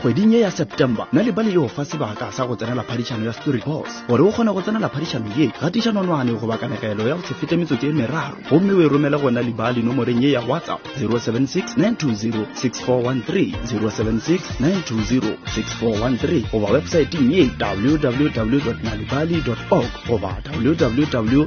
kgweding ye ya september na le bale yo fa sebaka sa go tsenela phadišano ya story boss gore o kgone go tsenela phadišano ye gatiša nonwane goba kanegelo ya go se fete metsotso e meraro gomme o e romele gona libale nomoreng ye ya whatsapp 076 920 6413 076 920 6413 goba websaeteng ye www nalibali org goba www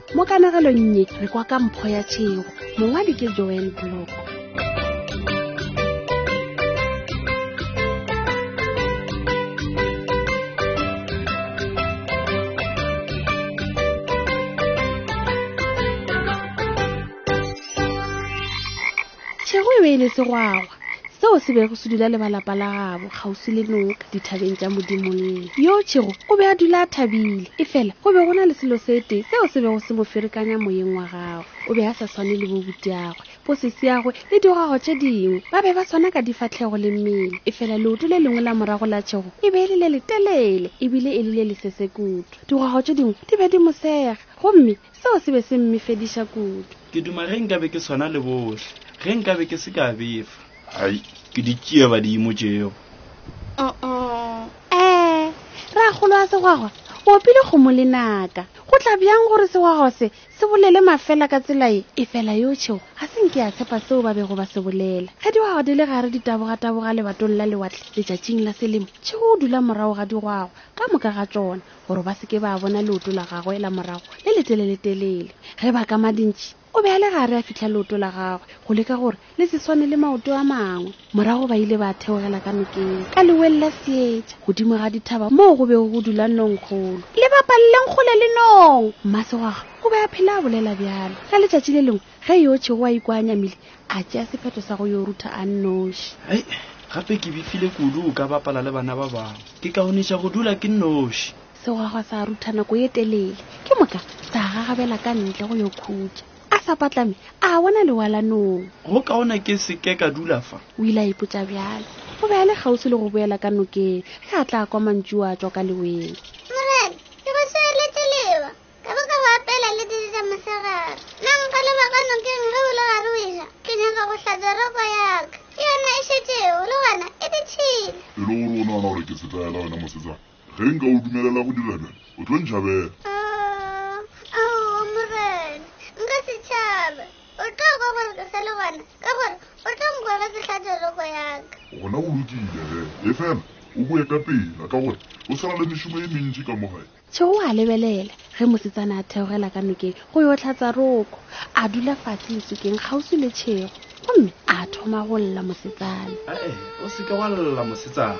mo kanagelong nnye re kwa ka mpho ya tšhego mongwadi ke joel bloko Tšhego e be e le segwagwa seo se bego se dula le ba lapa la gabo kgauswi le noka dithabeng tša modimo lle yo tšhego o be a dula a thabile e fela go be go na le selo se tee seo se bego se mo ferekanya moyeng wa gagwe o be a sa swane le bobutiagwe posisiagwe le digogago tše dingwe ba be ba swana ka difatlhego le mmele e fela leoto le lengwe la morago la tšhego e be e le le letelele ebile e le le lesese kutu digogago tše dingwe di be di mosega gomme Seo se be se mmifediša kudu. Ke duma ge nkabe ke swana le bohle, ge nkabe ke se ka befa. Ai, ke di tšee ba di imotšego. Ee, ragolo a segwagwa, o opile kgomo le naka. Go tla bjang gore segwagwa se se bolele mafela ka tsela ye? Efela yo tšhego a se nke a tshepa seo ba bego ba se bolela. Ge digwagwa di le gare di tabogataboga lebatong la lewatle letšatšing la selemo, tšhego o dula morago ga digwagwa ka moka ga tšona. gore ba se ke ba bona leoto la gagwe la morago le leteleletelele ge ba ka madintši o be a le gare a fitlha leoto la gagwe go leka gore le se swane le maoto a mangwe morago ba ile ba theogela ka nokeng ka leweng la seetša godimo ga dithaba moo go bego go dula nongkgolo le bapaleleng kgole le nong mmasegwaga o be a phela a bolela bjalo ka letšatši le lengwe ge yo tšhego a ikwa a nyamile a tšea sephetho sa go yo rutha a nnoši hei gape ke bifile kudu o ka bapala le bana ba bangwe ke kaoneša go dula ke nnoši segwagwa sa rutha nako ye telele ke moka sa gagabela ka ntle go yo khutša a sa patlame a bona lewalanong go kaona ke se ke ka dula fa o ile a ipotša bjalo o be a le kgauswi le go boela ka nokeng ge a tla kwa mantšu a tšwa ka leweng ka ba ka go apela le didi tša mosegare na nka lebaka nokeng ge o le gare o eja ke nyaka go hlatswa roko yaka ke yona e šetšego le gona e ditšhile e le gore o nagana gore ke setaela wena mosetsa ge nka o dumelela go dira bjale o tlo ntšhabela aowa morena nka setšhaba o tlo kwa gore ke sa le gona ka gore o tlo nkwa ge ke hlatswa roko yaka gona o lokile ge e fela o boe ka pela ka gore o swana le mešomo e mentši ka mo gae Tšhego o a lebelela ge mosetsana a theogela ka nokeng go yo tlhatsa roko. A dula fatshe lesokeng kgauswi le Tšhego gomme a thoma go lla mosetsana. Ae, o se ke wa lla mosetsana.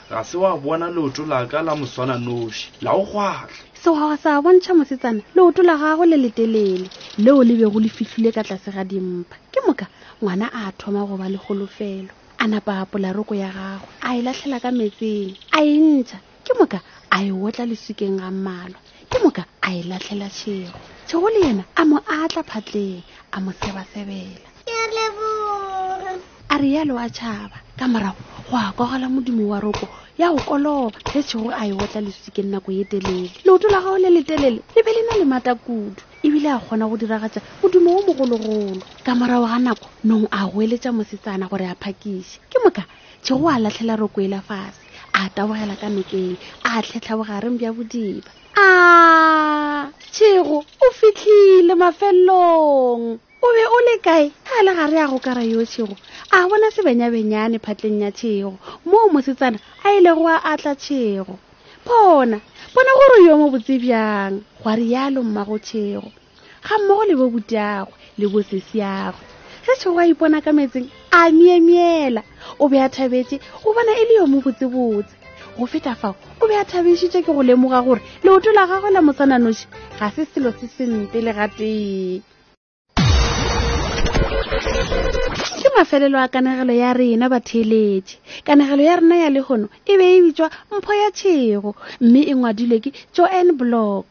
Ga se wa bona leoto la ka la moswananoši la go kgwahle. Segwagwa sa bontšha mosetsana leoto la gagwe le letelele leo le bego le fihlile ka tlase ga dimpa. Ke moka ngwana a thoma go ba le kgolofelo. A napa a apola roko ya gagwe, a e lahlela ka meetseng, a e ntšha. Ke moka a e otla leswikeng ga mmalwa. ke moka a e latlhela tšhego tšhego le yena a mo atla phatleng a mo sebasebela a rialo a tšhaba ka morago go a kogela modimo wa roko ya go koloba ge tšhego a e otla lesikeng nako ye telele leoto la gago le letelele le be le na le maata kudu ebile a kgona go diragatša modimo wo mogologolo ka morago ga nako nong a goeletša mosetsana gore a phakiše ke moka tšhego a latlhela roko e la fase a tabogela ka nokeng a tlhetlha bogareng bja bodiba a tšhego o fitlhile mafelelong o be o le kae a le gare ya go kara yo tšhego a bona sebenyabenyane phatleng ya tšhego moo mosetsana a ilego a atla tšhego bona bona gore yo mo botse bjang gwa rialo mmago tšhego ga mmogo le bo butagwe le bo sesiagwe ge tšhogo a ipona ka metseng a miemiela o be a thabetše o bona e le yo mo botsebotse go feta fao o be a thabešitše ke go lemoga gore leoto la gagwe la mosananoši ga se selo se sempe le gatee ke mafelelo a kanegelo ya rena batheeletše kanegelo ya rena ya lehono e be e bitswa mpho ya tšhego mme e ngwadilwe ke joan block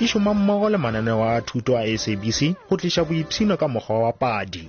e šoma mmogo le mananeo a thuto a sabc go tliša boipshino ka mokgwa wa padi